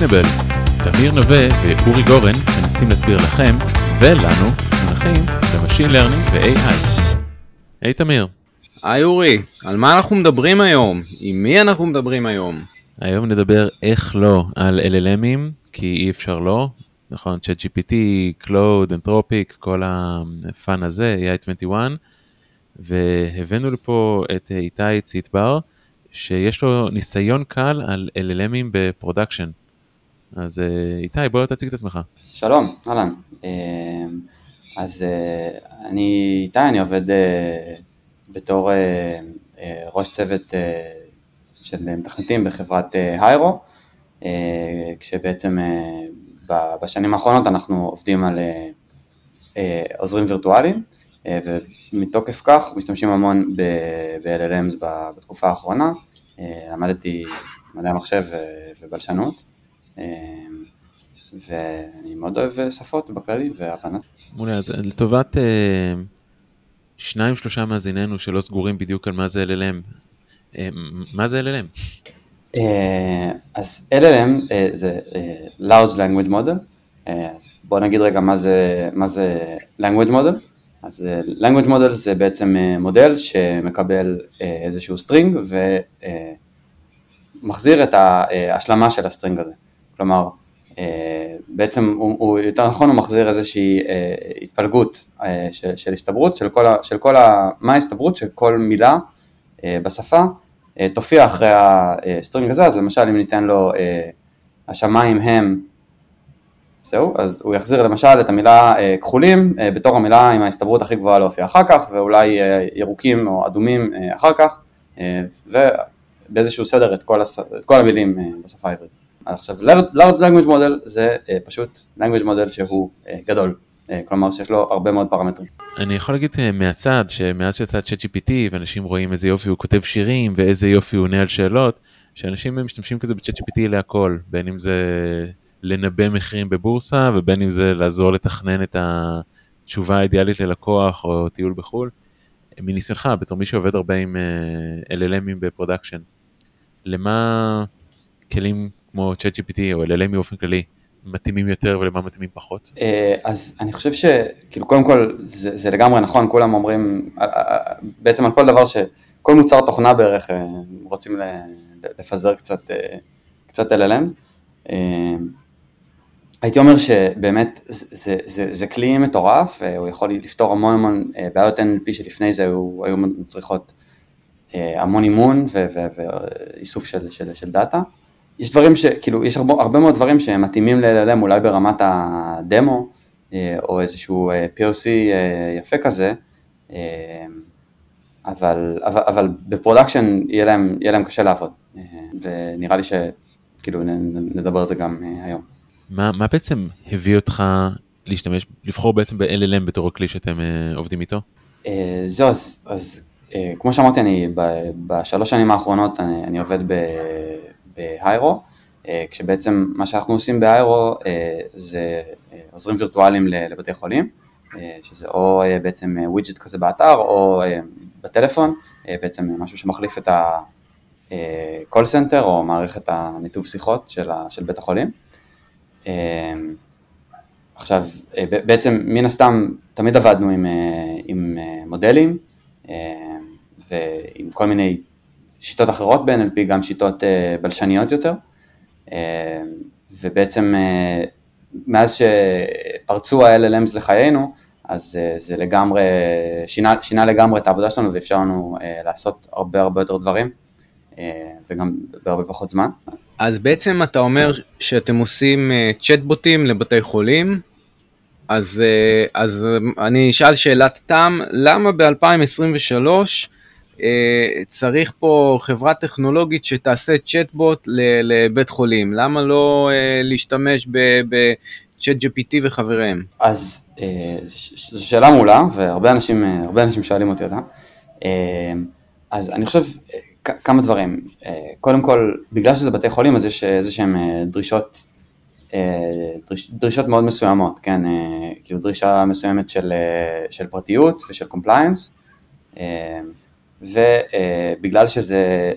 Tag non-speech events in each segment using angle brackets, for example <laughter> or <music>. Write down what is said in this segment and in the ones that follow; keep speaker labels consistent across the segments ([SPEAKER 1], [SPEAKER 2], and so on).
[SPEAKER 1] Explainable. תמיר נווה ואורי גורן מנסים להסביר לכם ולנו מונחים ב-machine learning ו-AI. היי תמיר.
[SPEAKER 2] היי אורי, על מה אנחנו מדברים היום? עם מי אנחנו מדברים היום?
[SPEAKER 1] היום נדבר איך לא על LLM ים, כי אי אפשר לא. נכון, ChatGPT, Claude, Anthropic, כל ה-fun הזה, AI 21. והבאנו לפה את איתי ציטבר, שיש לו ניסיון קל על LLM ים ב-production. אז אה, איתי, בוא תציג את עצמך.
[SPEAKER 3] שלום, אהלן. אה, אז אה, אני איתי, אני עובד בתור ראש צוות של מתכנתים בחברת היירו, כשבעצם בשנים האחרונות אנחנו עובדים על עוזרים וירטואליים, ומתוקף כך משתמשים המון ב-LLMs בתקופה האחרונה. למדתי מדעי המחשב ובלשנות. אמ, ואני מאוד אוהב שפות בכללי והבנה.
[SPEAKER 1] מעולה, אז לטובת אה, שניים שלושה מאזיננו שלא סגורים בדיוק על מה זה LLM, אה, מה זה LLM?
[SPEAKER 3] אה, אז LLM זה Large Language Model, אז בוא נגיד רגע מה זה, מה זה Language Model. אז Language Model זה בעצם מודל שמקבל איזשהו string ומחזיר את ההשלמה של ה-string הזה. כלומר, אה, בעצם הוא, הוא יותר נכון הוא מחזיר איזושהי אה, התפלגות אה, של, של הסתברות, של כל, ה, של כל ה... מה ההסתברות של כל מילה בשפה תופיע אחרי ה-string הזה, אז למשל אם ניתן לו השמיים הם, זהו, אז הוא יחזיר למשל את המילה כחולים בתור המילה עם ההסתברות הכי גבוהה להופיע אחר כך, ואולי ירוקים או אדומים אחר כך, ובאיזשהו סדר את כל, הס... את כל המילים בשפה העברית. עכשיו large language model זה uh, פשוט language model שהוא uh, גדול, uh, כלומר שיש לו הרבה מאוד פרמטרים.
[SPEAKER 1] אני יכול להגיד מהצד שמאז שיצא ChatGPT ואנשים רואים איזה יופי הוא כותב שירים ואיזה יופי הוא עונה על שאלות, שאנשים משתמשים כזה ב-ChatGPT להכל, בין אם זה לנבא מחירים בבורסה ובין אם זה לעזור לתכנן את התשובה האידיאלית ללקוח או טיול בחו"ל. מניסיונך בתור מי שעובד הרבה עם LLM ים ב-production, למה כלים כמו ChatGPT או LLM באופן כללי מתאימים יותר ולמה מתאימים פחות?
[SPEAKER 3] אה, אז אני חושב שכאילו קודם כל זה, זה לגמרי נכון, כולם אומרים אה, אה, בעצם על כל דבר שכל מוצר תוכנה בערך רוצים לפזר קצת, קצת LLM. הייתי אומר שבאמת זה, זה, זה כלי מטורף, הוא יכול לפתור המון המון בעיות NLP שלפני זה היו, היו מצריכות המון אימון ואיסוף של, של, של דאטה. יש דברים שכאילו, יש הרבה, הרבה מאוד דברים שמתאימים ל-LLM אולי ברמת הדמו, אה, או איזשהו אה, POC אה, יפה כזה, אבל, אבל, אבל ב-production יהיה להם, יהיה להם קשה לעבוד, ונראה לי שכאילו נדבר על זה גם היום.
[SPEAKER 1] מה, מה בעצם הביא אותך להשתמש, לבחור בעצם ב-LLM בתור הכלי שאתם עובדים איתו?
[SPEAKER 3] זהו, אז, אז כמו שאמרתי, אני בשלוש שנים האחרונות אני, אני עובד ב... בהיירו, אה, כשבעצם מה שאנחנו עושים בהיירו אה, זה אה, עוזרים וירטואליים לבתי חולים, שזה או בעצם ווידג'ט כזה באתר או בטלפון, בעצם משהו שמחליף את ה-call center או מערכת הניתוב שיחות של, של בית החולים. עכשיו, בעצם מן הסתם תמיד עבדנו עם, עם מודלים ועם כל מיני שיטות אחרות ב-NLP, גם שיטות uh, בלשניות יותר, uh, ובעצם uh, מאז שפרצו ה-LLMs לחיינו, אז uh, זה לגמרי, שינה, שינה לגמרי את העבודה שלנו ואפשר לנו uh, לעשות הרבה הרבה יותר דברים, uh, וגם בהרבה פחות זמן.
[SPEAKER 2] אז בעצם אתה אומר שאתם עושים צ'טבוטים לבתי חולים, אז, אז אני אשאל שאלת תם, למה ב-2023 אה, צריך פה חברה טכנולוגית שתעשה צ'טבוט לבית חולים, למה לא אה, להשתמש בצ'אט GPT וחבריהם?
[SPEAKER 3] אז אה, זו שאלה מעולה והרבה אנשים, אנשים שואלים אותי אותה. אז אני חושב כמה דברים, קודם כל בגלל שזה בתי חולים אז יש איזה שהם דרישות, דריש, דרישות מאוד מסוימות, כן, כאילו דרישה מסוימת של, של פרטיות ושל compliance. ובגלל שזה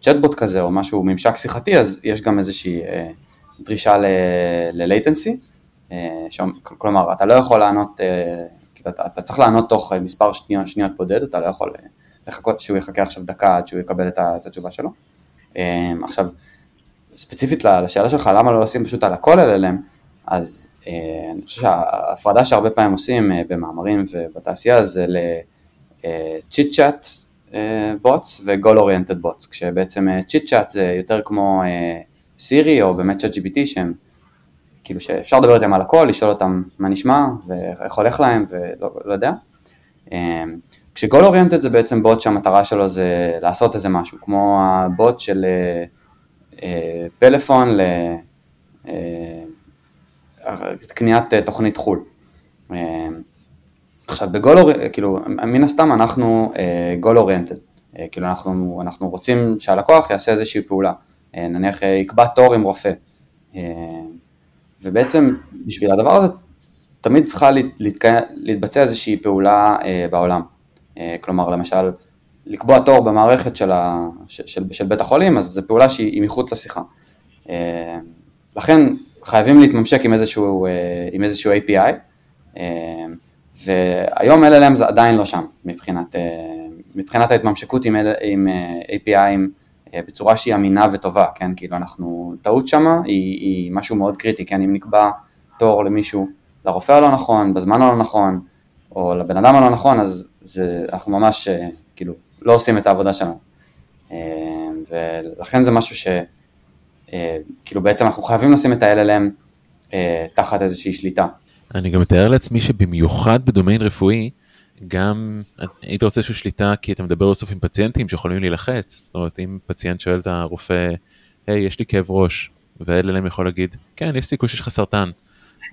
[SPEAKER 3] צ'טבוט כזה או משהו, ממשק שיחתי, אז יש גם איזושהי דרישה ל-latency, כלומר אתה לא יכול לענות, כאילו, אתה, אתה צריך לענות תוך מספר שניות, שניות בודד, אתה לא יכול לחכות שהוא יחכה עכשיו דקה עד שהוא יקבל את התשובה שלו. עכשיו, ספציפית לשאלה שלך, למה לא לשים פשוט על הכל LLM, אז אה, אני חושב שההפרדה שהרבה פעמים עושים אה, במאמרים ובתעשייה זה ל chit chat bots ו goal oriented bots, כשבעצם chit אה, צ'אט זה יותר כמו סירי או באמת ChatGPT שהם כאילו שאפשר לדבר איתם על הכל, לשאול אותם מה נשמע ואיך הולך להם ולא לא יודע. כש goal oriented זה בעצם בוט שהמטרה שלו זה לעשות איזה משהו, כמו הבוט של פלאפון לקניית אה, תוכנית חו"ל. עכשיו בגול, כאילו, מן הסתם אנחנו גול uh, אוריינטד, uh, כאילו אנחנו, אנחנו רוצים שהלקוח יעשה איזושהי פעולה, uh, נניח uh, יקבע תור עם רופא, uh, ובעצם בשביל הדבר הזה תמיד צריכה להתקע, להתבצע איזושהי פעולה uh, בעולם, uh, כלומר למשל לקבוע תור במערכת של, ה, של, של, בית החולים, אז זו פעולה שהיא מחוץ לשיחה. Uh, לכן חייבים להתממשק עם איזשהו, אה, עם איזשהו API, אה, והיום LLM זה עדיין לא שם מבחינת, אה, מבחינת ההתממשקות עם, עם API'ים בצורה שהיא אמינה וטובה, כן, כאילו אנחנו, טעות שמה היא, היא משהו מאוד קריטי, כן, אם נקבע תור למישהו, לרופא הלא נכון, בזמן הלא נכון, או לבן אדם הלא נכון, אז זה, אנחנו ממש כאילו לא עושים את העבודה שלנו. ולכן זה משהו ש... אה, כאילו בעצם אנחנו חייבים לשים את ה-LLM אה, תחת איזושהי שליטה.
[SPEAKER 1] אני גם מתאר לעצמי שבמיוחד בדומיין רפואי, גם היית רוצה איזושהי שליטה כי אתה מדבר בסוף עם פציינטים שיכולים להילחץ, זאת אומרת אם פציינט שואל את הרופא, היי יש לי כאב ראש, וה-LLM יכול להגיד, כן יש סיכוי שיש לך סרטן,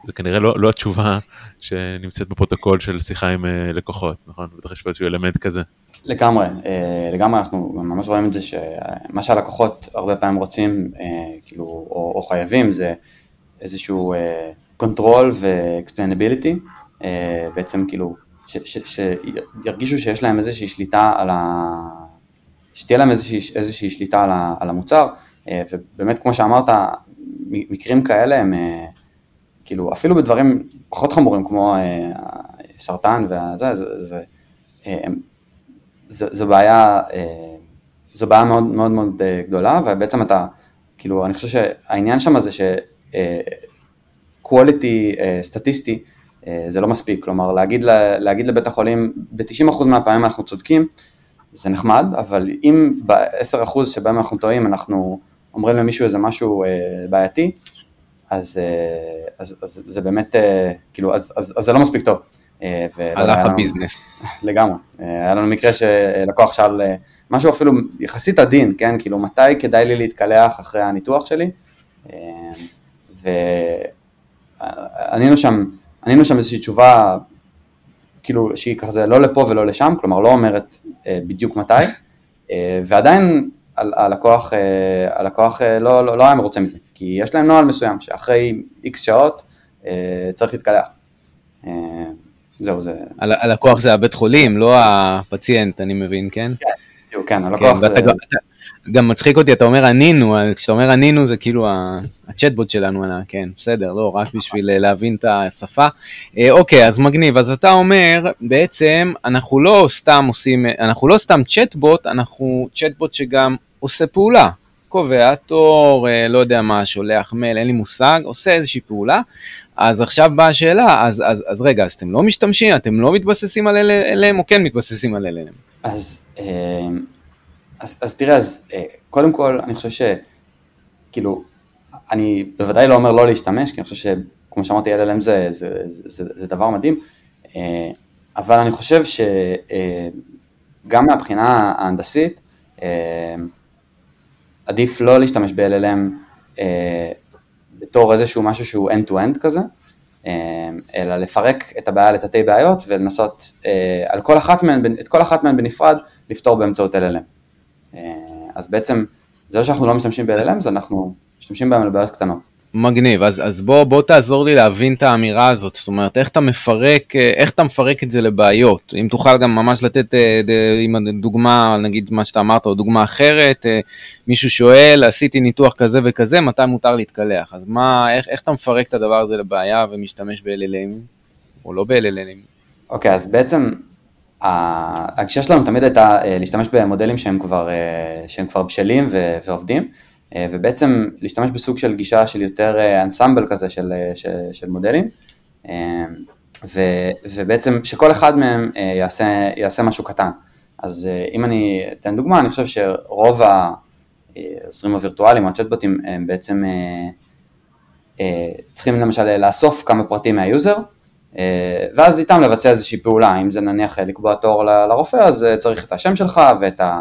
[SPEAKER 1] זה כנראה לא, לא התשובה שנמצאת בפרוטוקול של שיחה עם uh, לקוחות, נכון? בטח יש פה איזשהו אלמנט כזה.
[SPEAKER 3] לגמרי, אה, לגמרי אנחנו ממש רואים את זה שמה שהלקוחות הרבה פעמים רוצים, אה, כאילו, או, או חייבים, זה איזשהו control ו-explainability, בעצם כאילו, שירגישו שיש להם איזושהי שליטה על ה... שתהיה להם איזושהי, איזושהי שליטה על, ה, על המוצר, ובאמת כמו שאמרת, מקרים כאלה הם כאילו אפילו בדברים פחות חמורים כמו אה, סרטן וזה, זה, זה, אה, זה, זה בעיה, אה, זו בעיה מאוד מאוד מאוד גדולה ובעצם אתה, כאילו אני חושב שהעניין שם זה ש... quality סטטיסטי זה לא מספיק, כלומר להגיד, להגיד לבית החולים ב-90% מהפעמים אנחנו צודקים זה נחמד, אבל אם ב-10% שבהם אנחנו טועים אנחנו אומרים למישהו איזה משהו בעייתי, אז, אה, אז, אז זה באמת, אה, כאילו, אז, אז, אז זה לא מספיק טוב.
[SPEAKER 2] הלך הביזנס. <laughs>
[SPEAKER 3] לגמרי. היה לנו מקרה שלקוח שאל משהו אפילו יחסית עדין, כן? כאילו, מתי כדאי לי להתקלח אחרי הניתוח שלי? וענינו שם, ענינו שם איזושהי תשובה, כאילו, שהיא כזה לא לפה ולא לשם, כלומר, לא אומרת בדיוק מתי, ועדיין הלקוח, הלקוח לא, לא, לא היה מרוצה מזה. כי יש להם נוהל מסוים שאחרי איקס שעות אה, צריך להתקלח. אה, זהו, זה...
[SPEAKER 2] הלקוח זה הבית חולים, לא הפציינט, אני מבין, כן?
[SPEAKER 3] כן, כן, הלקוח כן, זה... גם,
[SPEAKER 2] גם מצחיק אותי, אתה אומר ענינו, כשאתה אומר ענינו זה כאילו הצ'טבוט שלנו, כן, בסדר, לא, רק בשביל אה, להבין את השפה. אוקיי, אז מגניב, אז אתה אומר, בעצם אנחנו לא סתם עושים, אנחנו לא סתם צ'טבוט, אנחנו צ'טבוט שגם עושה פעולה, קובע תור, אה, לא יודע מה, שולח מייל, אין לי מושג, עושה איזושהי פעולה, אז עכשיו באה השאלה, אז, אז, אז רגע, אז אתם לא משתמשים, אתם לא מתבססים על אליהם, או כן מתבססים על אליהם?
[SPEAKER 3] אז, אה, אז, אז תראה, אז אה, קודם כל, אני חושב ש... כאילו, אני בוודאי לא אומר לא להשתמש, כי אני חושב שכמו שאמרתי, LLM זה, זה, זה, זה, זה דבר מדהים, אבל אני חושב שגם מהבחינה ההנדסית, עדיף לא להשתמש ב-LLM אה, בתור איזשהו משהו שהוא end-to-end כזה, אה, אלא לפרק את הבעיה לתתי בעיות ולנסות אה, על כל אחת מהן, את כל אחת מהן בנפרד לפתור באמצעות LLM. אה, אז בעצם זה לא שאנחנו לא משתמשים ב-LLM, זה אנחנו משתמשים בהם לבעיות קטנות.
[SPEAKER 2] מגניב, אז, אז בוא, בוא תעזור לי להבין את האמירה הזאת, זאת אומרת, איך אתה מפרק, איך אתה מפרק את זה לבעיות, אם תוכל גם ממש לתת עם דוגמה, נגיד מה שאתה אמרת, או דוגמה אחרת, מישהו שואל, עשיתי ניתוח כזה וכזה, מתי מותר להתקלח, אז מה, איך, איך אתה מפרק את הדבר הזה לבעיה ומשתמש ב-LLM, או לא ב-LLM?
[SPEAKER 3] אוקיי, okay, אז בעצם הגישה שלנו תמיד הייתה להשתמש במודלים שהם כבר, שהם כבר בשלים ועובדים, אה, ובעצם להשתמש בסוג של גישה של יותר אנסמבל כזה של, אה, של, של מודלים, אה, ו, ובעצם שכל אחד מהם יעשה, יעשה משהו קטן. אז אם אני אתן דוגמה, אני חושב שרוב העוזרים הווירטואליים או הצ'טבוטים הם בעצם צריכים למשל לאסוף כמה פרטים מהיוזר, ואז איתם לבצע איזושהי פעולה, אם זה נניח לקבוע תור לרופא, אז צריך את השם שלך ואת ה...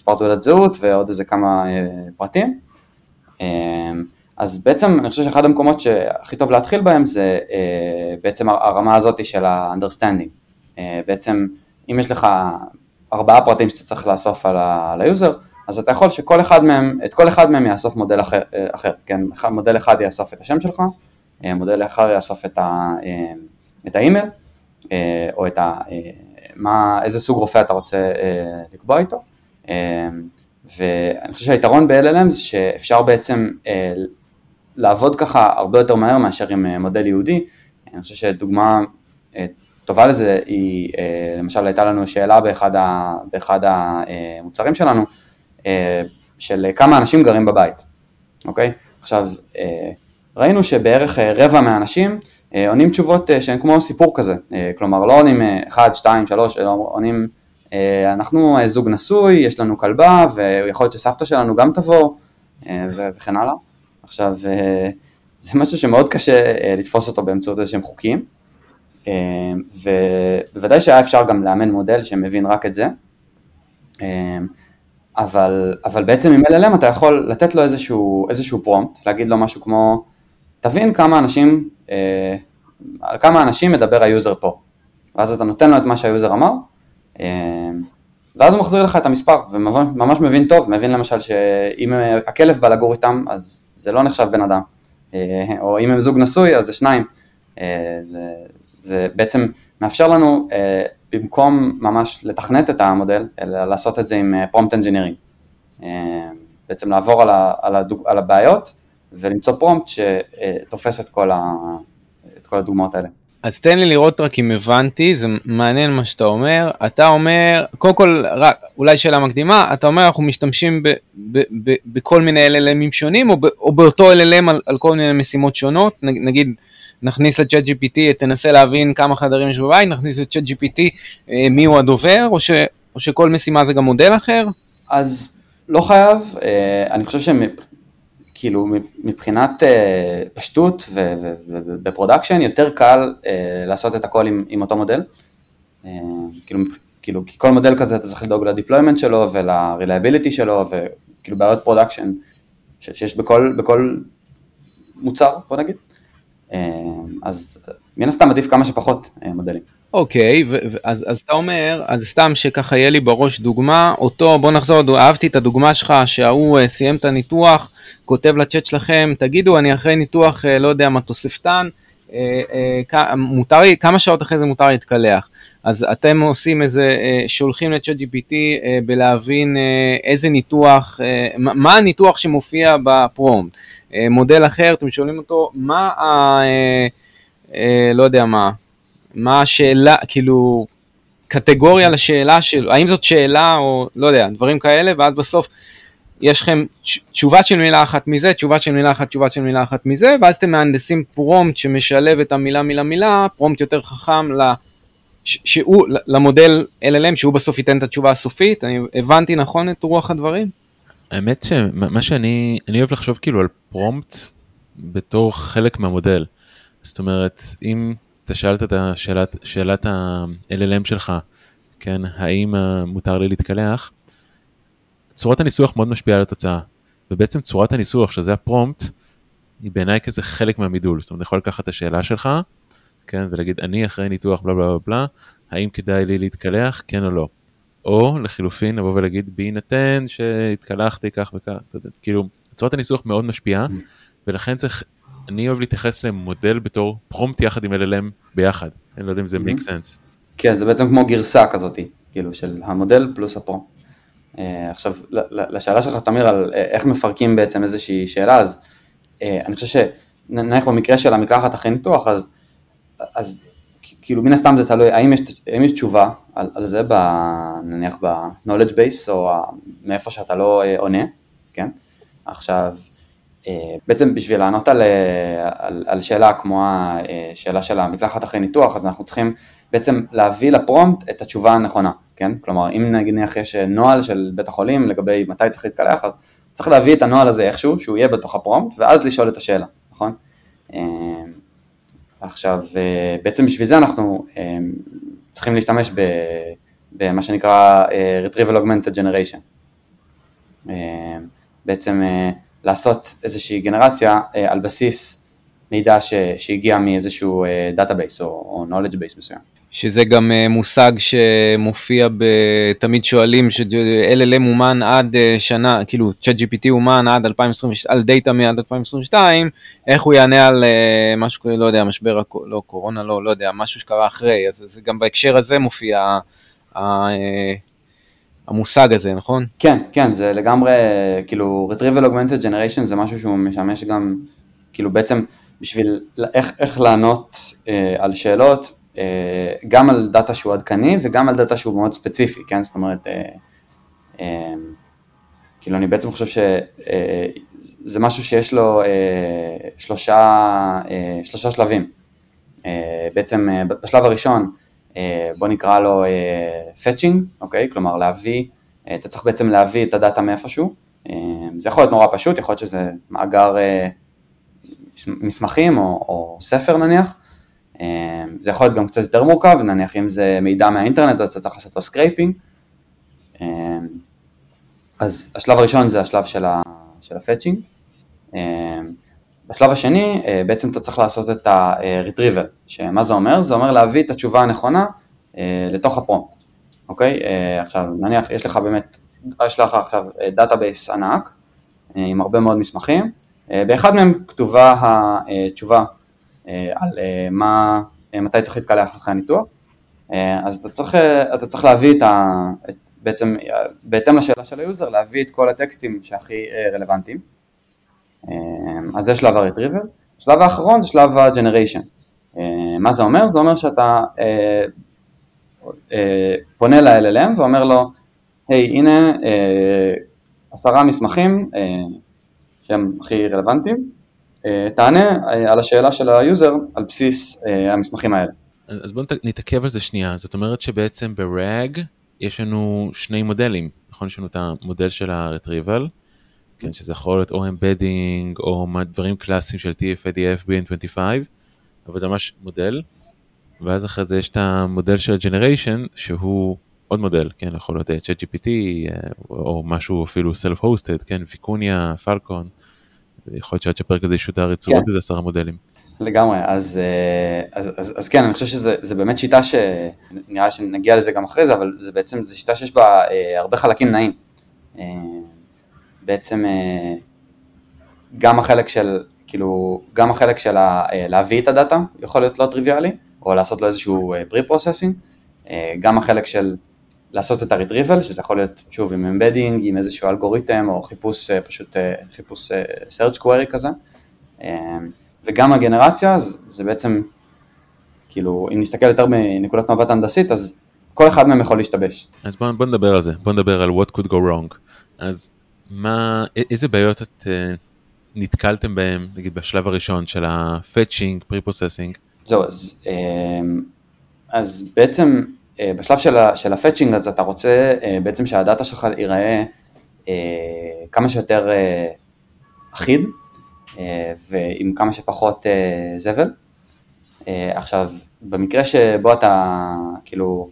[SPEAKER 3] מספר תעודת זהות ועוד איזה כמה אה, פרטים. אה, אז בעצם אני חושב שאחד המקומות שהכי טוב להתחיל בהם זה אה, בעצם הרמה הזאת של ה-understanding. בעצם אם יש לך ארבעה פרטים שאתה צריך לאסוף על היוזר, אז אתה יכול שכל אחד מהם, את כל אחד מהם יאסוף מודל אחר, אחר כן, מודל אחד יאסוף את השם שלך, מודל אחר יאסוף את, ה, את האימייל, או את ה, מה, איזה סוג רופא אתה רוצה לקבוע איתו, ואני חושב שהיתרון ב-LLM זה שאפשר בעצם אה, לעבוד ככה הרבה יותר מהר מאשר עם אה, מודל יהודי. אני חושב שדוגמה אה, טובה לזה היא, למשל הייתה לנו שאלה באחד, ה, באחד המוצרים שלנו, של כמה אנשים גרים בבית, אוקיי? עכשיו, ראינו שבערך רבע מהאנשים עונים תשובות שהן כמו סיפור כזה, כלומר לא עונים 1, 2, 3, אלא עונים אה, אנחנו אה, זוג נשוי, יש לנו כלבה, ויכול להיות שסבתא שלנו גם תבוא, אה, וכן הלאה. עכשיו, זה משהו שמאוד קשה לתפוס אותו באמצעות איזשהם חוקים, ובוודאי שהיה אפשר גם לאמן מודל שמבין רק את זה, אבל, אבל בעצם עם LLM אתה יכול לתת לו איזשהו, איזשהו prompt, להגיד לו משהו כמו, תבין כמה אנשים, על כמה אנשים מדבר היוזר פה, ואז אתה נותן לו את מה שהיוזר אמר, אמ, ואז הוא מחזיר לך את המספר, וממש מבין טוב, מבין למשל שאם הכלב בא לגור איתם, אז זה לא נחשב בן אדם, אה, או אם הם זוג נשוי, אז זה שניים. אה, זה, זה בעצם מאפשר לנו, אה, במקום ממש לתכנת את המודל, אלא לעשות את זה עם prompt engineering. בעצם לעבור על, ה, על, הדוג, על הבעיות ולמצוא prompt שתופס את כל, ה, את כל הדוגמאות האלה.
[SPEAKER 2] אז תן לי לראות רק אם הבנתי, זה מעניין מה שאתה אומר. אתה אומר, קודם כל, רק, אולי שאלה מקדימה, אתה אומר אנחנו משתמשים ב, ב, ב, בכל מיני LLM ים שונים, או, ב, או באותו LLM על, על כל מיני משימות שונות, נגיד נכניס ל-ChatGPT, תנסה להבין כמה חדרים יש בבית, נכניס ל-ChatGPT אה, מי הוא הדובר, או, ש, או שכל משימה זה גם מודל אחר?
[SPEAKER 3] אז לא חייב, אה, אני חושב כאילו מבחינת uh, פשטות וב production יותר קל uh, לעשות את הכל עם, עם אותו מודל. Uh, כאילו, כאילו, כי כל מודל כזה אתה צריך לדאוג ל deployment שלו ול-reliability שלו וכאילו בעיות production שיש בכל, בכל מוצר, בוא נגיד. Uh, אז מן הסתם עדיף כמה שפחות uh, מודלים.
[SPEAKER 2] אוקיי, okay, אז, אז אתה אומר, אז סתם שככה יהיה לי בראש דוגמה, אותו, בוא נחזור, אהבתי את הדוגמה שלך שההוא סיים את הניתוח, כותב לצ'אט שלכם, תגידו, אני אחרי ניתוח, אה, לא יודע מה, תוספתן, אה, אה, מותר כמה שעות אחרי זה מותר להתקלח. אז אתם עושים איזה, שולחים לצ'אט GPT בלהבין איזה ניתוח, מה הניתוח שמופיע בפרומט. מודל אחר, אתם שואלים אותו, מה ה... לא יודע מה, מה השאלה, כאילו, קטגוריה לשאלה שלו, האם זאת שאלה או לא יודע, דברים כאלה, ואז בסוף יש לכם תשובה של מילה אחת מזה, תשובה של מילה אחת, תשובה של מילה אחת מזה, ואז אתם מהנדסים פרומפט שמשלב את המילה מילה מילה, פרומפט יותר חכם ל... שהוא, למודל LLM, שהוא בסוף ייתן את התשובה הסופית, אני הבנתי נכון את רוח הדברים?
[SPEAKER 1] האמת שמה שאני, אני אוהב לחשוב כאילו על פרומפט בתור חלק מהמודל. זאת אומרת, אם אתה שאלת את השאלת, שאלת ה-LLM שלך, כן, האם מותר לי להתקלח, צורת הניסוח מאוד משפיעה על התוצאה, ובעצם צורת הניסוח, שזה הפרומפט, היא בעיניי כזה חלק מהמידול, זאת אומרת, אני יכול לקחת את השאלה שלך, כן, ולהגיד, אני אחרי ניתוח בלה בלה בלה, האם כדאי לי להתקלח, כן או לא. או לחילופין, לבוא ולהגיד, בהינתן שהתקלחתי כך וכך, אתה יודע, כאילו, צורת הניסוח מאוד משפיעה, mm. ולכן צריך אני אוהב להתייחס למודל בתור פרומפט יחד עם LLM ביחד, אני לא יודע אם זה מיק סנס.
[SPEAKER 3] כן, זה בעצם כמו גרסה כזאת, כאילו של המודל פלוס הפרומפט. אה, עכשיו, לשאלה שלך, תמיר, על אה, איך מפרקים בעצם איזושהי שאלה, אז אני חושב שנניח במקרה של המקלחת אחרי ניתוח, אז, אז כאילו מן הסתם זה תלוי, האם יש, האם יש תשובה על, על זה, ב, נניח ב-knowledge base, או מאיפה שאתה לא עונה, כן? עכשיו, אה, בעצם בשביל לענות על, אה, על, על שאלה כמו השאלה של המקלחת אחרי ניתוח, אז אנחנו צריכים בעצם להביא לפרומפט את התשובה הנכונה, כן? כלומר, אם נניח יש נוהל של בית החולים לגבי מתי צריך להתקלח, אז צריך להביא את הנוהל הזה איכשהו, שהוא יהיה בתוך ה prompt, ואז לשאול את השאלה, נכון? אה, עכשיו, בעצם בשביל זה אנחנו צריכים להשתמש במה שנקרא Retrieval Augmented Generation. בעצם לעשות איזושהי גנרציה אה, על בסיס מידע שהגיע מאיזשהו database אה, או knowledge base מסוים.
[SPEAKER 2] שזה גם אה, מושג שמופיע, ב... תמיד שואלים ש-LLM אומן עד שנה, כאילו ChatGPT אומן עד 2022, על דאטה מעד 2022, איך הוא יענה על משהו, לא יודע, משבר, לא קורונה, לא, לא יודע, משהו שקרה אחרי, אז זה גם בהקשר הזה מופיע המושג הזה, נכון?
[SPEAKER 3] כן, כן, זה לגמרי, כאילו, Retrieval Augmented Generation זה משהו שהוא משמש גם, כאילו בעצם בשביל איך, איך לענות אה, על שאלות, אה, גם על data שהוא עדכני וגם על data שהוא מאוד ספציפי, כן? זאת אומרת, אה, אה, כאילו אני בעצם חושב שזה אה, משהו שיש לו אה, שלושה, אה, שלושה שלבים. אה, בעצם אה, בשלב הראשון, אה, בוא נקרא לו אה, אוקיי? כלומר להביא, אה, אתה צריך בעצם להביא את ה data מאיפשהו, זה יכול להיות נורא פשוט, יכול להיות שזה מאגר מסמכים או, או ספר נניח, זה יכול להיות גם קצת יותר מורכב, נניח אם זה מידע מהאינטרנט אז אתה צריך לעשות לו scraping, אז השלב הראשון זה השלב של ה fetching, בשלב השני אה, בעצם אתה צריך לעשות את ה-retrieval, שמה זה אומר? זה אומר להביא את התשובה הנכונה אה, לתוך ה prompt, אוקיי? אה, עכשיו נניח יש לך באמת, יש לך עכשיו database ענק עם הרבה מאוד מסמכים, באחד מהם כתובה התשובה על מה, מתי צריך להתקלח אחרי הניתוח, אז אתה צריך, אתה צריך להביא את ה... בעצם בהתאם לשאלה של ה user, להביא את כל הטקסטים שהכי רלוונטיים. אז זה שלב ה-retrieval. השלב האחרון זה שלב ה-generation. מה זה אומר? זה אומר שאתה אה, אה, פונה ל-LLM ואומר לו, היי, הנה אה, עשרה מסמכים שהם הכי רלוונטיים, תענה על השאלה של ה user על בסיס המסמכים האלה.
[SPEAKER 1] אז בואו נתעכב על זה שנייה, זאת אומרת שבעצם ב-RAG יש לנו שני מודלים, נכון? יש לנו את המודל של ה-retrieval, כן, שזה יכול להיות או embedding או דברים קלאסיים של TF-IDF, BM25, אבל זה ממש מודל, ואז אחרי זה יש את המודל של הג'נריישן שהוא עוד מודל, כן, יכול להיות ChatGPT אה, או משהו אפילו self-hosted, כן, ויקוניה, פלקון, יכול להיות שעד שהפרק הזה ישודר יצאו עוד איזה עשרה מודלים.
[SPEAKER 3] לגמרי, אז, אה, אז, אז, אז כן, אני חושב שזה באמת שיטה שנראה שנגיע לזה גם אחרי זה, אבל זה בעצם, זו שיטה שיש בה אה, הרבה חלקים נעים. בעצם אה, גם החלק של, כאילו, גם החלק של אה, להביא את הדאטה יכול להיות לא טריוויאלי, או לעשות לו איזשהו אה, גם החלק של לעשות את ה-retrieval, שזה יכול להיות שוב עם אמבדינג, עם איזשהו אלגוריתם, או חיפוש פשוט, חיפוש search query כזה, וגם הגנרציה, זה בעצם, כאילו, אם נסתכל יותר מנקודת מבט הנדסית, אז כל אחד מהם יכול להשתבש.
[SPEAKER 1] אז בוא, בוא נדבר על זה, בוא נדבר על what could go wrong. אז מה, איזה בעיות את אה, נתקלתם בהם, נגיד בשלב הראשון של ה-fetching, pre-processing?
[SPEAKER 3] זהו, אז, אמ, אז בעצם אה, בשלב של, של ה-fetching, אז אתה רוצה אה, בעצם שהדאטה שלך ייראה כמה שיותר אחיד ועם כמה שפחות זבל. עכשיו, במקרה שבו אתה, כאילו,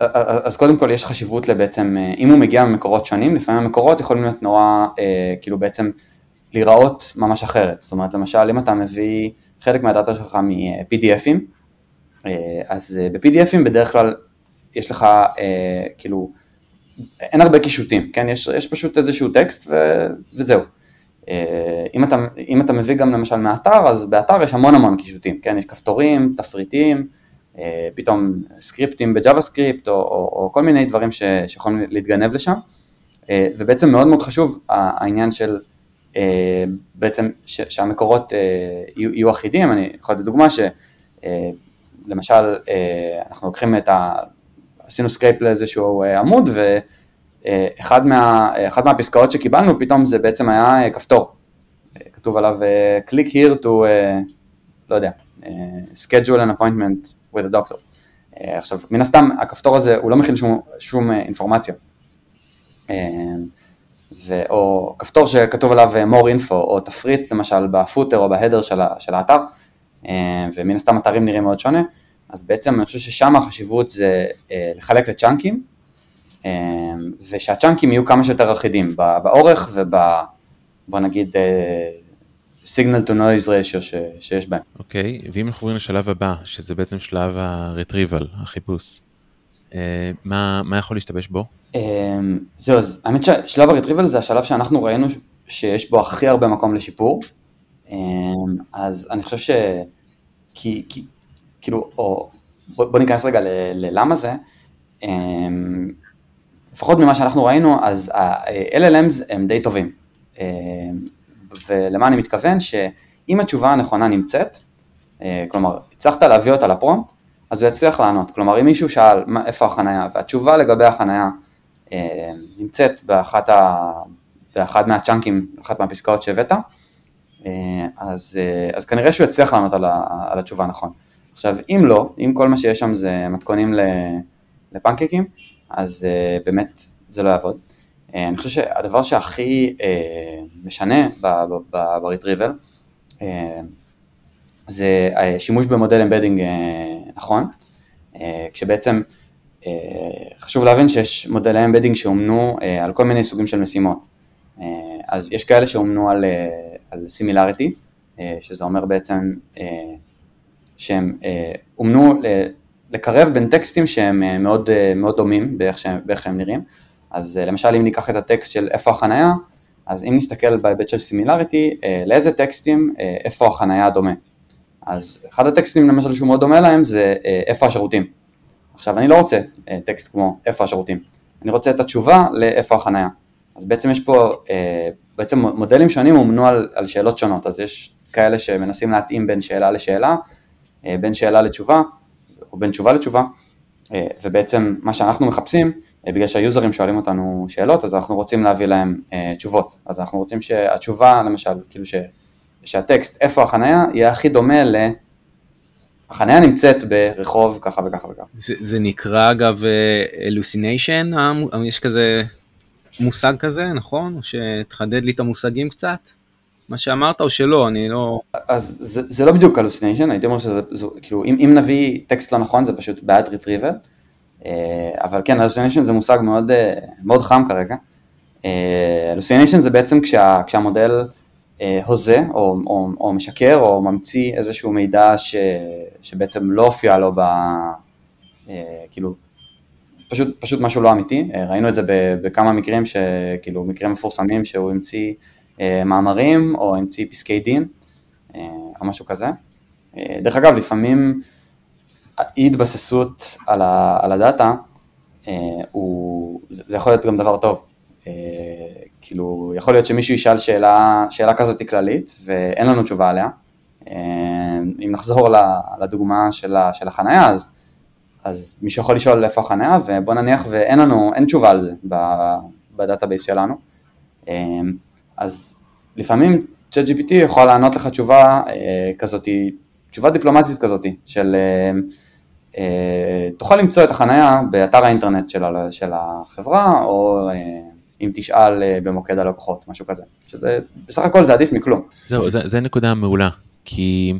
[SPEAKER 3] אז קודם כל יש חשיבות לבעצם, אה, אם הוא מגיע ממקורות שונים, לפעמים המקורות יכולים להיות נורא, אה, כאילו בעצם להיראות ממש אחרת. זאת אומרת, למשל, אם אתה מביא חלק מהדאטה שלך מ-PDFים, אה, אז ב-PDFים בדרך כלל יש לך, כאילו, אין הרבה קישוטים, כן? יש, יש פשוט איזשהו טקסט ו, וזהו. אם אתה, אם אתה מביא גם למשל מאתר, אז באתר יש המון המון קישוטים, כן? יש כפתורים, תפריטים, פתאום סקריפטים ב JavaScript, או, או, או כל מיני דברים ש, שיכולים להתגנב לשם, ובעצם מאוד מאוד חשוב העניין של בעצם ש, שהמקורות יהיו, אחידים, אני יכול לתת דוגמה שלמשל אנחנו לוקחים את ה... עשינו scrape לאיזשהו עמוד, ו... אחד מה, מהפסקאות שקיבלנו פתאום זה בעצם היה אה, כפתור, אה, כתוב עליו אה, click here to, לא יודע, schedule an appointment with a doctor. עכשיו, מן הסתם הכפתור הזה הוא לא מכיל שום, שום אינפורמציה. ו, או כפתור שכתוב עליו more info, או תפריט למשל בפוטר או בהדר של, של האתר, ומן הסתם אתרים נראים מאוד שונה, אז בעצם אני חושב ששם החשיבות זה לחלק לצ'אנקים, אמ, ושהצ'אנקים יהיו כמה שיותר אחידים באורך וב... בוא נגיד סיגנל טו נויז רשיו שיש בהם.
[SPEAKER 1] אוקיי, okay, ואם אנחנו עוברים לשלב הבא, שזה בעצם שלב הרטריבל, החיפוש, אה, מה, מה יכול להשתבש בו?
[SPEAKER 3] אמ, זהו, אז האמת ששלב הרטריבל זה השלב שאנחנו ראינו שיש בו הכי הרבה מקום לשיפור, אז אני חושב ש... כי, כי כאילו, או בוא, בוא ניכנס רגע ללמה זה, לפחות ממה שאנחנו ראינו, אז ה-LLMs הם די טובים. אה, ולמה אני מתכוון? שאם התשובה הנכונה נמצאת, אה, כלומר, הצלחת להביא אותה לפרומפט, אז הוא יצליח לענות. כלומר, אם מישהו שאל מה, איפה החנייה, והתשובה לגבי החנייה אה, נמצאת באחת, ה, באחד מהצ'אנקים, אחת מהפסקאות שהבאת, אז, אז כנראה שהוא יצליח לענות על, ה, על התשובה הנכון. עכשיו, אם לא, אם כל מה שיש שם זה מתכונים לפנקקים, אז uh, באמת זה לא יעבוד. אני חושב שהדבר שהכי משנה uh, זה שימוש במודל embedding נכון, כשבעצם חשוב להבין שיש מודלי embedding שאומנו על כל מיני סוגים של משימות. Uh, אז יש כאלה שאומנו על, uh, על similarity, uh, שזה אומר בעצם שהם אומנו לקרב בין טקסטים שהם אה, מאוד, אה, מאוד דומים באיך שהם, באיך שהם נראים. אז אה, למשל אם ניקח את הטקסט של איפה החנייה, אז אם נסתכל בהיבט של סימילריטי, לאיזה טקסטים איפה החנייה דומה. אז אחד הטקסטים למשל שהוא מאוד דומה להם זה איפה השירותים. עכשיו אני לא רוצה טקסט כמו איפה השירותים, אני רוצה את התשובה לאיפה החנייה. אז בעצם יש פה, בעצם מודלים שונים אומנו על, על שאלות שונות, אז יש כאלה שמנסים להתאים בין שאלה לשאלה, בין שאלה לתשובה, או בין תשובה לתשובה, אה, ובעצם מה שאנחנו מחפשים, אה, בגלל שהיוזרים שואלים אותנו שאלות, אז אנחנו רוצים להביא להם אה, תשובות. אז אנחנו רוצים שהתשובה, למשל, כאילו ש, שהטקסט איפה החנייה יהיה הכי דומה ל... החניה נמצאת ברחוב ככה וככה וככה.
[SPEAKER 2] זה, זה נקרא אגב אלוסיניישן, יש כזה מושג כזה, נכון? שתחדד לי את המושגים קצת? מה שאמרת או שלא, אני לא...
[SPEAKER 3] אז זה, זה לא בדיוק הלוסיניישן, הייתי אומר שזה, זה, כאילו, אם, אם נביא טקסט לא נכון זה פשוט בעד ריטריבל, אה, אבל כן, הלוסיניישן זה מושג מאוד, אה, מאוד חם כרגע. הלוסיניישן אה, זה בעצם כשה, כשהמודל הוזה או, או, או משקר או ממציא איזשהו מידע ש, שבעצם לא הופיע לו ב... כאילו, פשוט, פשוט משהו לא אמיתי, ראינו את זה בכמה מקרים, שכאילו מקרים מפורסמים שהוא המציא אה, מאמרים או המציא פסקי דין אה, או משהו כזה. אה, דרך אגב, לפעמים אי התבססות על, ה, על הדאטה, הוא, זה יכול להיות גם דבר טוב. כאילו, יכול להיות שמישהו ישאל שאלה, שאלה כזאת כללית ואין לנו תשובה עליה. אם נחזור לדוגמה של, של החנייה, אז, אז מישהו יכול לשאול איפה החנייה, ובוא נניח ואין לנו, אין תשובה על זה ב database שלנו. אז לפעמים ChatGPT יכול לענות לך תשובה אה, כזאת, תשובה דיפלומטית כזאת, של אה, אה, תוכל למצוא את החנייה באתר האינטרנט של, החברה, או אה, אם תשאל במוקד הלקוחות, משהו כזה, שזה בסך הכל זה עדיף מכלום.
[SPEAKER 1] זהו, זה, זה נקודה מעולה, כי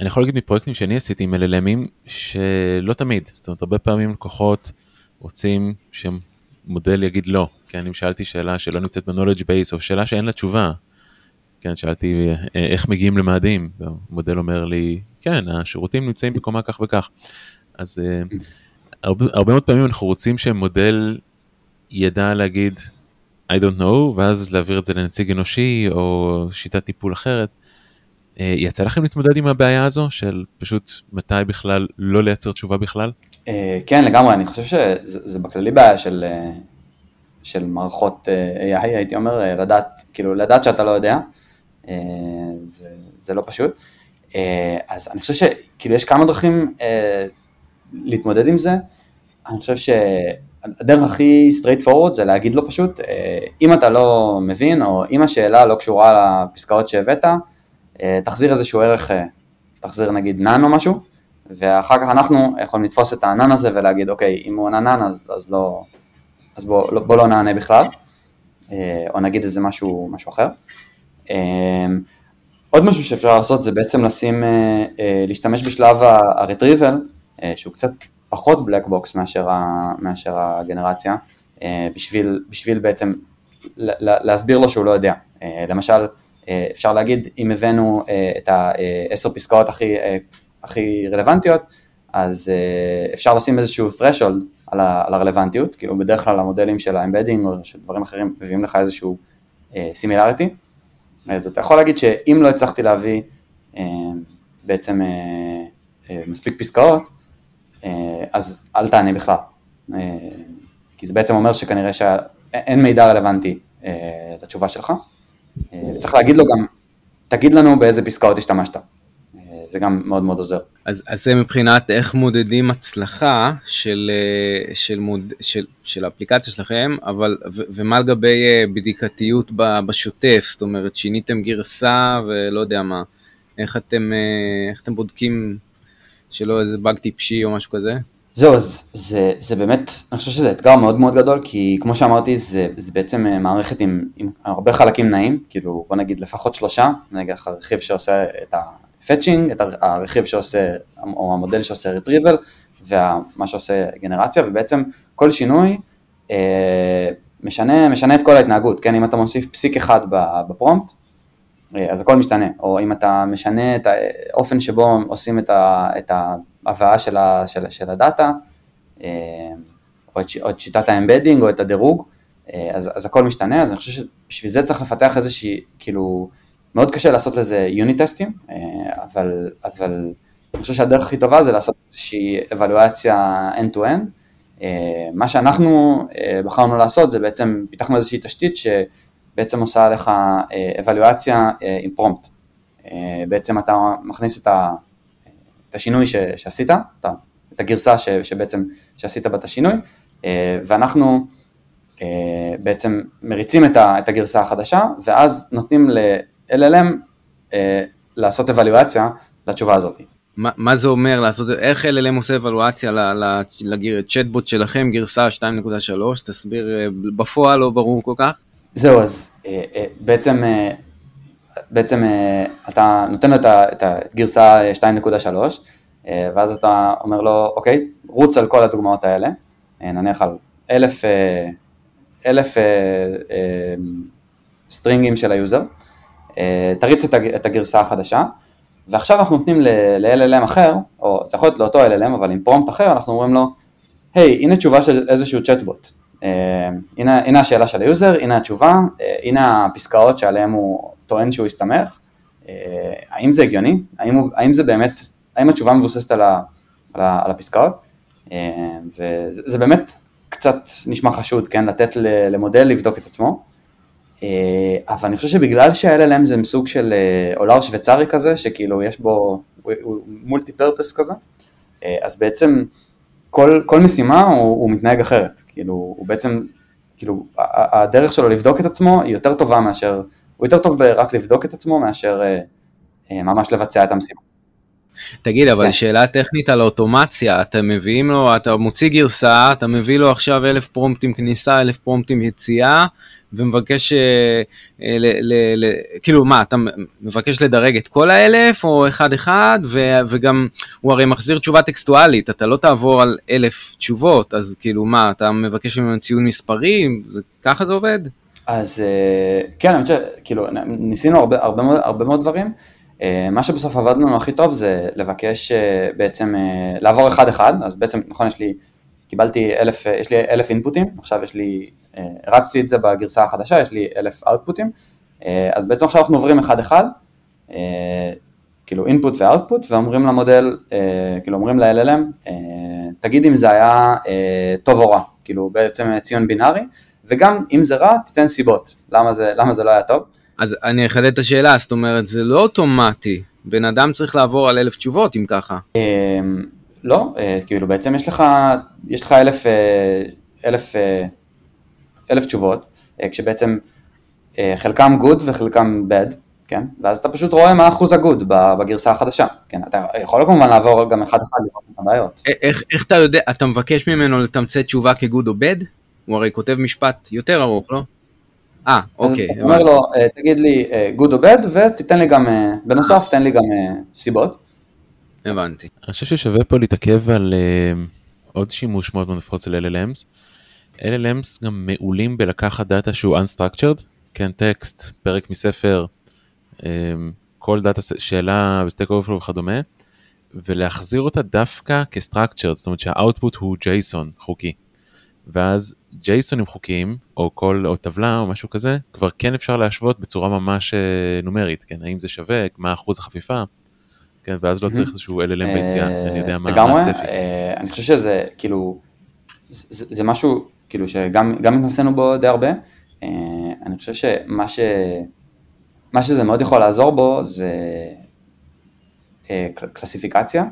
[SPEAKER 1] אני יכול להגיד מפרויקטים שאני עשיתי עם LLMים, שלא תמיד, זאת אומרת הרבה פעמים לקוחות רוצים שמודל יגיד לא, כן, אם שאלתי שאלה שלא נמצאת ב-knowledge base, או שאלה שאין לה תשובה, כן, שאלתי אה, איך מגיעים למאדים, והמודל אומר לי, כן, השירותים נמצאים בקומה כך וכך. אז אה, הרבה, הרבה מאוד פעמים אנחנו רוצים שמודל ידע להגיד, I don't know, ואז להעביר את זה לנציג אנושי או שיטת טיפול אחרת. אה, יצא לכם להתמודד עם הבעיה הזו של פשוט מתי בכלל לא לייצר תשובה בכלל?
[SPEAKER 3] אה, כן, לגמרי, אני חושב שזה בכללי בעיה של, אה, של מערכות AI, הייתי אומר, לדעת, כאילו, לדעת שאתה לא יודע, זה, זה לא פשוט. אז אני חושב שכאילו יש כמה דרכים להתמודד עם זה. אני חושב שהדרך הכי straight forward זה להגיד לו פשוט, אם אתה לא מבין, או אם השאלה לא קשורה לפסקאות שהבאת, תחזיר איזשהו ערך, אה, תחזיר נגיד נאן או משהו, ואחר כך אנחנו יכולים לתפוס את הענן הזה ולהגיד, אוקיי, אם הוא ענה נאן אז, אז, לא, אז בוא, לא, בוא לא נענה בכלל, אה, או נגיד איזה משהו, משהו אחר. עוד משהו שאפשר לעשות זה בעצם לשים, להשתמש בשלב ה-retrieval, שהוא קצת פחות black box מאשר, ה, מאשר הגנרציה, בשביל, בשביל בעצם להסביר לו שהוא לא יודע. למשל, אה, אפשר להגיד, אם הבאנו אה, את העשר פסקאות הכי, אה, הכי רלוונטיות, אז אפשר לשים איזשהו threshold על הרלוונטיות, כאילו בדרך כלל המודלים של ה embedding או של דברים אחרים מביאים לך איזשהו similarity, אז אתה יכול להגיד שאם לא הצלחתי להביא בעצם מספיק פסקאות, אז אל תענה בכלל, כי זה בעצם אומר שכנראה שאין מידע רלוונטי לתשובה שלך. אה, וצריך להגיד לו גם, תגיד לנו באיזה פסקאות השתמשת. אה, זה גם מאוד מאוד עוזר.
[SPEAKER 2] אז, אז זה מבחינת איך מודדים הצלחה של, אה, של, מוד, של, של האפליקציה שלכם, אבל ו, ומה לגבי בדיקתיות בשוטף, זאת אומרת שיניתם גרסה ולא יודע מה, איך אתם, איך אתם בודקים שלא איזה באג טיפשי או משהו כזה?
[SPEAKER 3] זהו, אז זה, זה באמת, אני חושב שזה אתגר מאוד מאוד גדול, כי כמו שאמרתי, זה, זה בעצם אה, מערכת עם, עם הרבה חלקים נעים, כאילו בוא נגיד לפחות שלושה, נגיד הרכיב שעושה את ה-fetching, את הרכיב שעושה, או המודל שעושה retrieval, ומה שעושה גנרציה, ובעצם כל שינוי אה, משנה, משנה את כל ההתנהגות, כן, אם אתה מוסיף פסיק אחד בפרומפט, אה, אז הכל משתנה, או אם אתה משנה את האופן שבו עושים את, ה, את ההבאה של, ה, של, של הדאטה, אה, או את, או את שיטת ה embedding או את הדירוג, אה, אז, אז הכל משתנה, אז אני חושב שבשביל זה צריך לפתח איזושהי, כאילו, מאוד קשה לעשות לזה unit טסטים, אבל, אבל אני חושב שהדרך הכי טובה זה לעשות איזושהי אבלואציה end-to-end. מה שאנחנו בחרנו לעשות זה בעצם פיתחנו איזושהי תשתית ש... בעצם עושה לך אבלואציה עם פרומפט. בעצם אתה מכניס את, ה, את השינוי ש, שעשית, את, את הגרסה ש, שבעצם שעשית בה את השינוי, אה, ואנחנו אה, בעצם מריצים את, ה, את הגרסה החדשה, ואז נותנים ל-LLM אה, לעשות אבלואציה לתשובה הזאת.
[SPEAKER 2] מה, מה זה אומר לעשות, איך LLM עושה אבלואציה לצ'טבוט שלכם, גרסה 2.3, תסביר, בפועל לא ברור כל כך?
[SPEAKER 3] זהו, אז בעצם, בעצם אתה נותן לו את הגרסה 2.3, ואז אתה אומר לו, אוקיי, רוץ על כל הדוגמאות האלה, נניח על אלף, אלף סטרינגים של היוזר, תריץ את הגרסה החדשה, ועכשיו אנחנו נותנים ל-LLM אחר, או זה יכול להיות לאותו LLM, אבל עם פרומפט אחר, אנחנו אומרים לו, היי, hey, הנה תשובה של איזשהו צ'טבוט, אה, הנה, הנה השאלה של היוזר, הנה התשובה, אה, הנה הפסקאות שעליהן הוא טוען שהוא הסתמך, אה, האם זה הגיוני? האם, הוא, האם זה באמת, האם התשובה מבוססת על, ה, על, ה, על הפסקאות? וזה באמת קצת נשמע חשוד, כן, לתת למודל לבדוק את עצמו, אבל אני חושב שבגלל שה-LLM זה מסוג של עולר שוויצרי כזה, שכאילו יש בו, מולטי פרפס כזה, אז בעצם כל, כל משימה הוא, הוא מתנהג אחרת, כאילו הוא בעצם, כאילו הדרך שלו לבדוק את עצמו היא יותר טובה מאשר, הוא יותר טוב רק לבדוק את עצמו מאשר אה, אה, ממש לבצע את המשימה.
[SPEAKER 2] תגיד, אבל כן. שאלה טכנית על אוטומציה, אתה מביאים לו, אתה מוציא גרסה, אתה מביא לו עכשיו אלף פרומפטים כניסה, אלף פרומפטים יציאה, ומבקש, אה, אה, ל, ל, ל, כאילו מה, אתה מבקש לדרג את כל האלף או אחד אחד, ו, וגם הוא הרי מחזיר תשובה טקסטואלית, אתה לא תעבור על אלף תשובות, אז כאילו מה, אתה מבקש ממנו ציון מספרי, זה, ככה זה עובד?
[SPEAKER 3] אז אה, כן, אני חושב, כאילו, ניסינו הרבה, הרבה, הרבה מאוד דברים. מה שבסוף עבד לנו הכי טוב זה לבקש בעצם לעבור אחד אחד, אז בעצם נכון יש לי, קיבלתי אלף, יש לי אלף אינפוטים, עכשיו יש לי הרצתי את זה בגרסה החדשה, יש לי אלף אאוטפוטים, אז בעצם עכשיו אנחנו עוברים אחד אחד, כאילו input ו-output, ואומרים למודל, כאילו אומרים ל-LLM, תגיד אם זה היה טוב או רע, כאילו בעצם ציון בינארי, וגם אם זה רע, תיתן סיבות, למה זה, למה זה לא היה טוב.
[SPEAKER 2] אז אני אחדד את השאלה, זאת אומרת, זה לא אוטומטי, בן אדם צריך לעבור על אלף תשובות אם ככה.
[SPEAKER 3] לא, כאילו בעצם יש לך, יש לך אלף, אלף, אלף תשובות, כשבעצם חלקם good וחלקם bad, כן? ואז אתה פשוט רואה מה אחוז הגוד בגרסה החדשה, כן? אתה יכול כמובן לעבור גם אחד אחד לראות את הבעיות.
[SPEAKER 2] איך, איך אתה יודע, אתה מבקש ממנו לתמצת תשובה כגוד או bad? הוא הרי כותב משפט יותר ארוך, לא? אה, אוקיי.
[SPEAKER 3] אני אומר לו, תגיד לי good או bad ותיתן לי גם, בנוסף תן לי גם סיבות.
[SPEAKER 2] הבנתי.
[SPEAKER 1] אני חושב ששווה פה להתעכב על אה, עוד שימוש מאוד מאוד נפוץ של LLMs. גם מעולים בלקחת דאטה שהוא unstructured, כן טקסט, פרק מספר, אמ, כל דאטה, שאלה ב Stack Overflow וכדומה, ולהחזיר אותה דווקא כ-structured, זאת אומרת שה output הוא JSON חוקי. ואז ג'ייסונים חוקיים, או כל, או טבלה או משהו כזה, כבר כן אפשר להשוות בצורה ממש נומרית, כן, האם זה שווה, מה אחוז החפיפה, כן, ואז לא צריך איזשהו LLM ביציאה, אני יודע מה הצפי.
[SPEAKER 3] אני חושב שזה כאילו, זה משהו כאילו שגם התנסינו בו די הרבה, אני חושב שמה ש... מה שזה מאוד יכול לעזור בו זה קלסיפיקציה.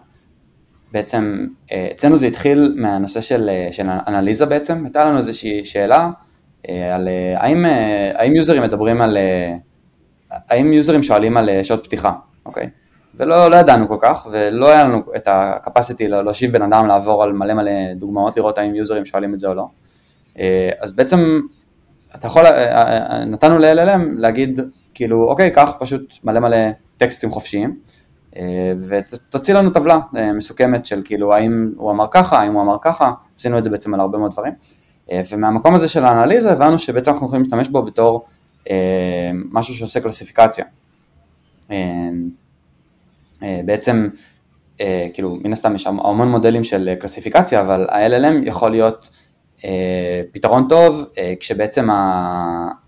[SPEAKER 3] בעצם אצלנו זה התחיל מהנושא של, של אנליזה בעצם, הייתה לנו איזושהי שאלה על האם, האם יוזרים מדברים על, האם יוזרים שואלים על שעות פתיחה, אוקיי? ולא לא ידענו כל כך, ולא היה לנו את ה-capacity להושיב בן אדם לעבור על מלא מלא דוגמאות, לראות האם יוזרים שואלים את זה או לא. אז בעצם אתה יכול, נתנו ל-LLM להגיד כאילו אוקיי, קח פשוט מלא מלא טקסטים חופשיים, ותוציא לנו טבלה מסוכמת של כאילו האם הוא אמר ככה, האם הוא אמר ככה, עשינו את זה בעצם על הרבה מאוד דברים, ומהמקום הזה של האנליזה הבנו שבעצם אנחנו יכולים להשתמש בו בתור משהו שעושה קלסיפיקציה. בעצם, כאילו, מן הסתם יש המון מודלים של קלסיפיקציה, אבל ה-LLM יכול להיות פתרון טוב כשבעצם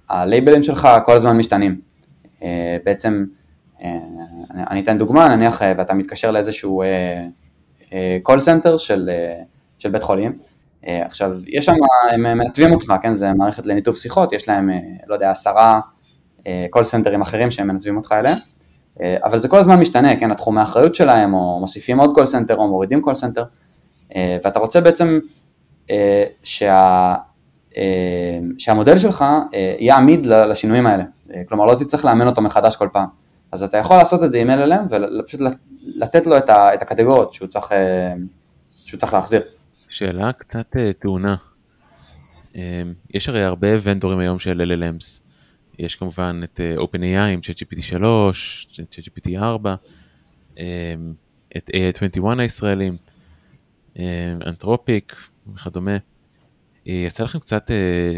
[SPEAKER 3] הלייבלים שלך כל הזמן משתנים. בעצם, אני אתן דוגמה, נניח ואתה מתקשר לאיזשהו call center של, של בית חולים, עכשיו יש שם, הם מנתבים אותך, כן, זה מערכת לניתוב שיחות, יש להם, לא יודע, עשרה call centerים אחרים שהם מנתבים אותך אליהם, אבל זה כל הזמן משתנה, כן, התחום האחריות שלהם, או מוסיפים עוד call center או מורידים call center, ואתה רוצה בעצם שה, שהמודל שלך יהיה עמיד לשינויים האלה, כלומר לא תצטרך לאמן אותו מחדש כל פעם. אז אתה יכול לעשות את זה עם LLM ופשוט לתת לו את, הקטגוריות שהוא צריך, שהוא צריך להחזיר.
[SPEAKER 1] שאלה קצת טעונה. יש הרי הרבה ונדורים היום של LLMs. יש כמובן את OpenAI עם ChatGPT 3, ChatGPT 4, את AI21 הישראלים, אנתרופיק וכדומה. יצא לכם קצת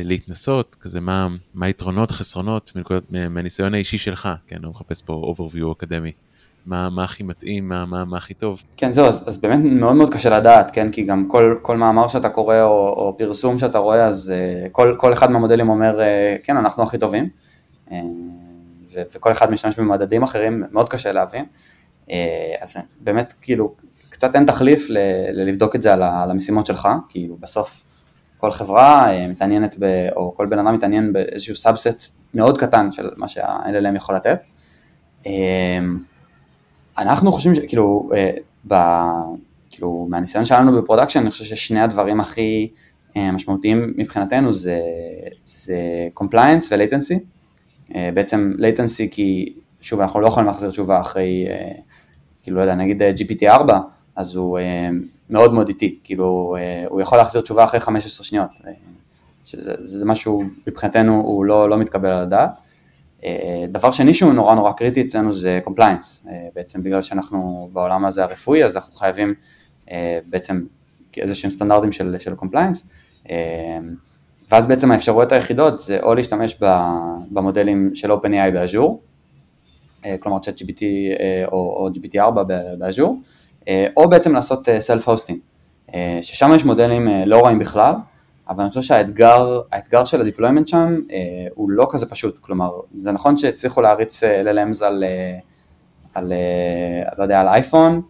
[SPEAKER 1] להתנסות, כזה מה, מה היתרונות, חסרונות מהניסיון האישי שלך, כן, אני מחפש פה overview אקדמי. מה, מה הכי מתאים, מה, מה, מה הכי טוב.
[SPEAKER 3] כן, זהו, אז, אז באמת מאוד מאוד קשה לדעת, כן, כי גם כל, כל מאמר שאתה קורא או, או פרסום שאתה רואה, אז uh, כל, כל אחד מהמודלים אומר, uh, כן, אנחנו הכי טובים, uh, ו, וכל אחד משתמש במדדים אחרים, מאוד קשה להבין. אז באמת, כאילו, קצת אין תחליף ללבדוק את זה על, על המשימות שלך, כי בסוף כל חברה אה, מתעניינת, ב, או כל בן אדם מתעניין באיזשהו subset מאוד קטן של מה שה-LLM יכול לתת. אה, אנחנו חושבים שכאילו, ב, כאילו מהניסיון שלנו בפרודקשן, אני חושב ששני הדברים הכי משמעותיים מבחינתנו זה, זה compliance ו-latency. בעצם latency כי, שוב, אנחנו לא יכולים להחזיר תשובה אחרי, כאילו, לא יודע, נגיד GPT-4, אז הוא מאוד מאוד איטי, כאילו, הוא יכול להחזיר תשובה אחרי 15 שניות, שזה משהו מבחינתנו הוא לא, לא מתקבל על הדעת. דבר שני שהוא נורא נורא קריטי אצלנו זה compliance, בעצם בגלל שאנחנו בעולם הזה הרפואי אז אנחנו חייבים בעצם איזה שהם סטנדרטים של, של compliance. ואז בעצם האפשרויות היחידות זה או להשתמש במודלים של OpenAI באז'ור, כלומר ChatGPT או, או GPT-4 ב Azure, או בעצם לעשות self-hosting, ששם יש מודלים לא רעים בכלל, אבל אני חושב שהאתגר האתגר של ה deployment שם הוא לא כזה פשוט, כלומר, זה נכון שהצליחו להריץ LLMs על, על, לא יודע, על אייפון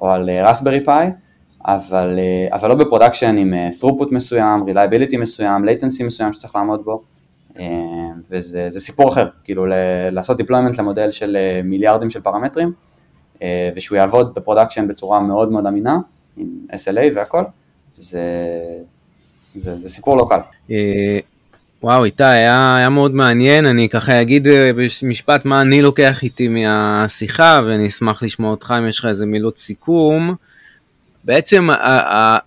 [SPEAKER 3] או על Raspberry Pi, אבל, אבל לא בפרודקשן עם throughput מסוים, reliability מסוים, latency מסוים שצריך לעמוד בו, וזה סיפור אחר, כאילו לעשות deployment למודל של מיליארדים של פרמטרים, ושהוא יעבוד בפרודקשן בצורה מאוד מאוד אמינה, עם SLA והכל, זה, זה, זה סיפור לא קל.
[SPEAKER 2] וואו, איתי, היה, היה מאוד מעניין, אני ככה אגיד במשפט מה אני לוקח איתי מהשיחה, ואני אשמח לשמוע אותך אם יש לך איזה מילות סיכום. בעצם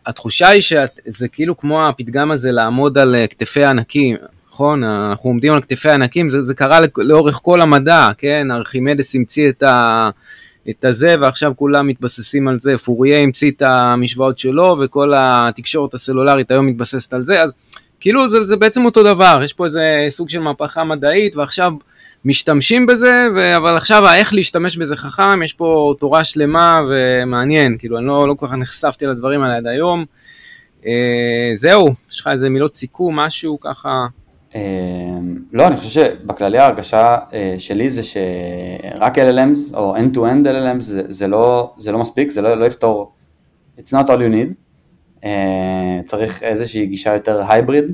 [SPEAKER 2] התחושה היא שזה כאילו כמו הפתגם הזה לעמוד על כתפי ענקים, נכון? אנחנו עומדים על כתפי ענקים, זה, זה קרה לאורך כל המדע, כן? ארכימדס המציא את, ה, את הזה ועכשיו כולם מתבססים על זה, פוריה המציא את המשוואות שלו וכל התקשורת הסלולרית היום מתבססת על זה, אז כאילו זה, זה בעצם אותו דבר, יש פה איזה סוג של מהפכה מדעית ועכשיו משתמשים בזה, ו... אבל עכשיו איך להשתמש בזה חכם, יש פה תורה שלמה ומעניין, כאילו אני לא, לא כל כך נחשפתי לדברים האלה עד היום. אה, זהו, יש לך איזה מילות סיכום, משהו ככה?
[SPEAKER 3] אה, לא, אני חושב שבכללי ההרגשה אה, שלי זה שרק LLMs או end-to-end LLMs לא, זה לא מספיק, זה לא, לא יפתור, it's not all you need, אה, צריך איזושהי גישה יותר הייבריד,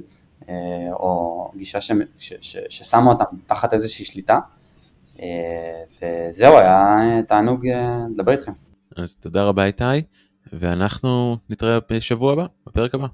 [SPEAKER 3] אה, או גישה ש, ש, ש, ששמה אותם תחת איזושהי שליטה, וזהו, היה תענוג לדבר איתכם.
[SPEAKER 1] אז תודה רבה איתי, ואנחנו נתראה בשבוע הבא, בפרק הבא.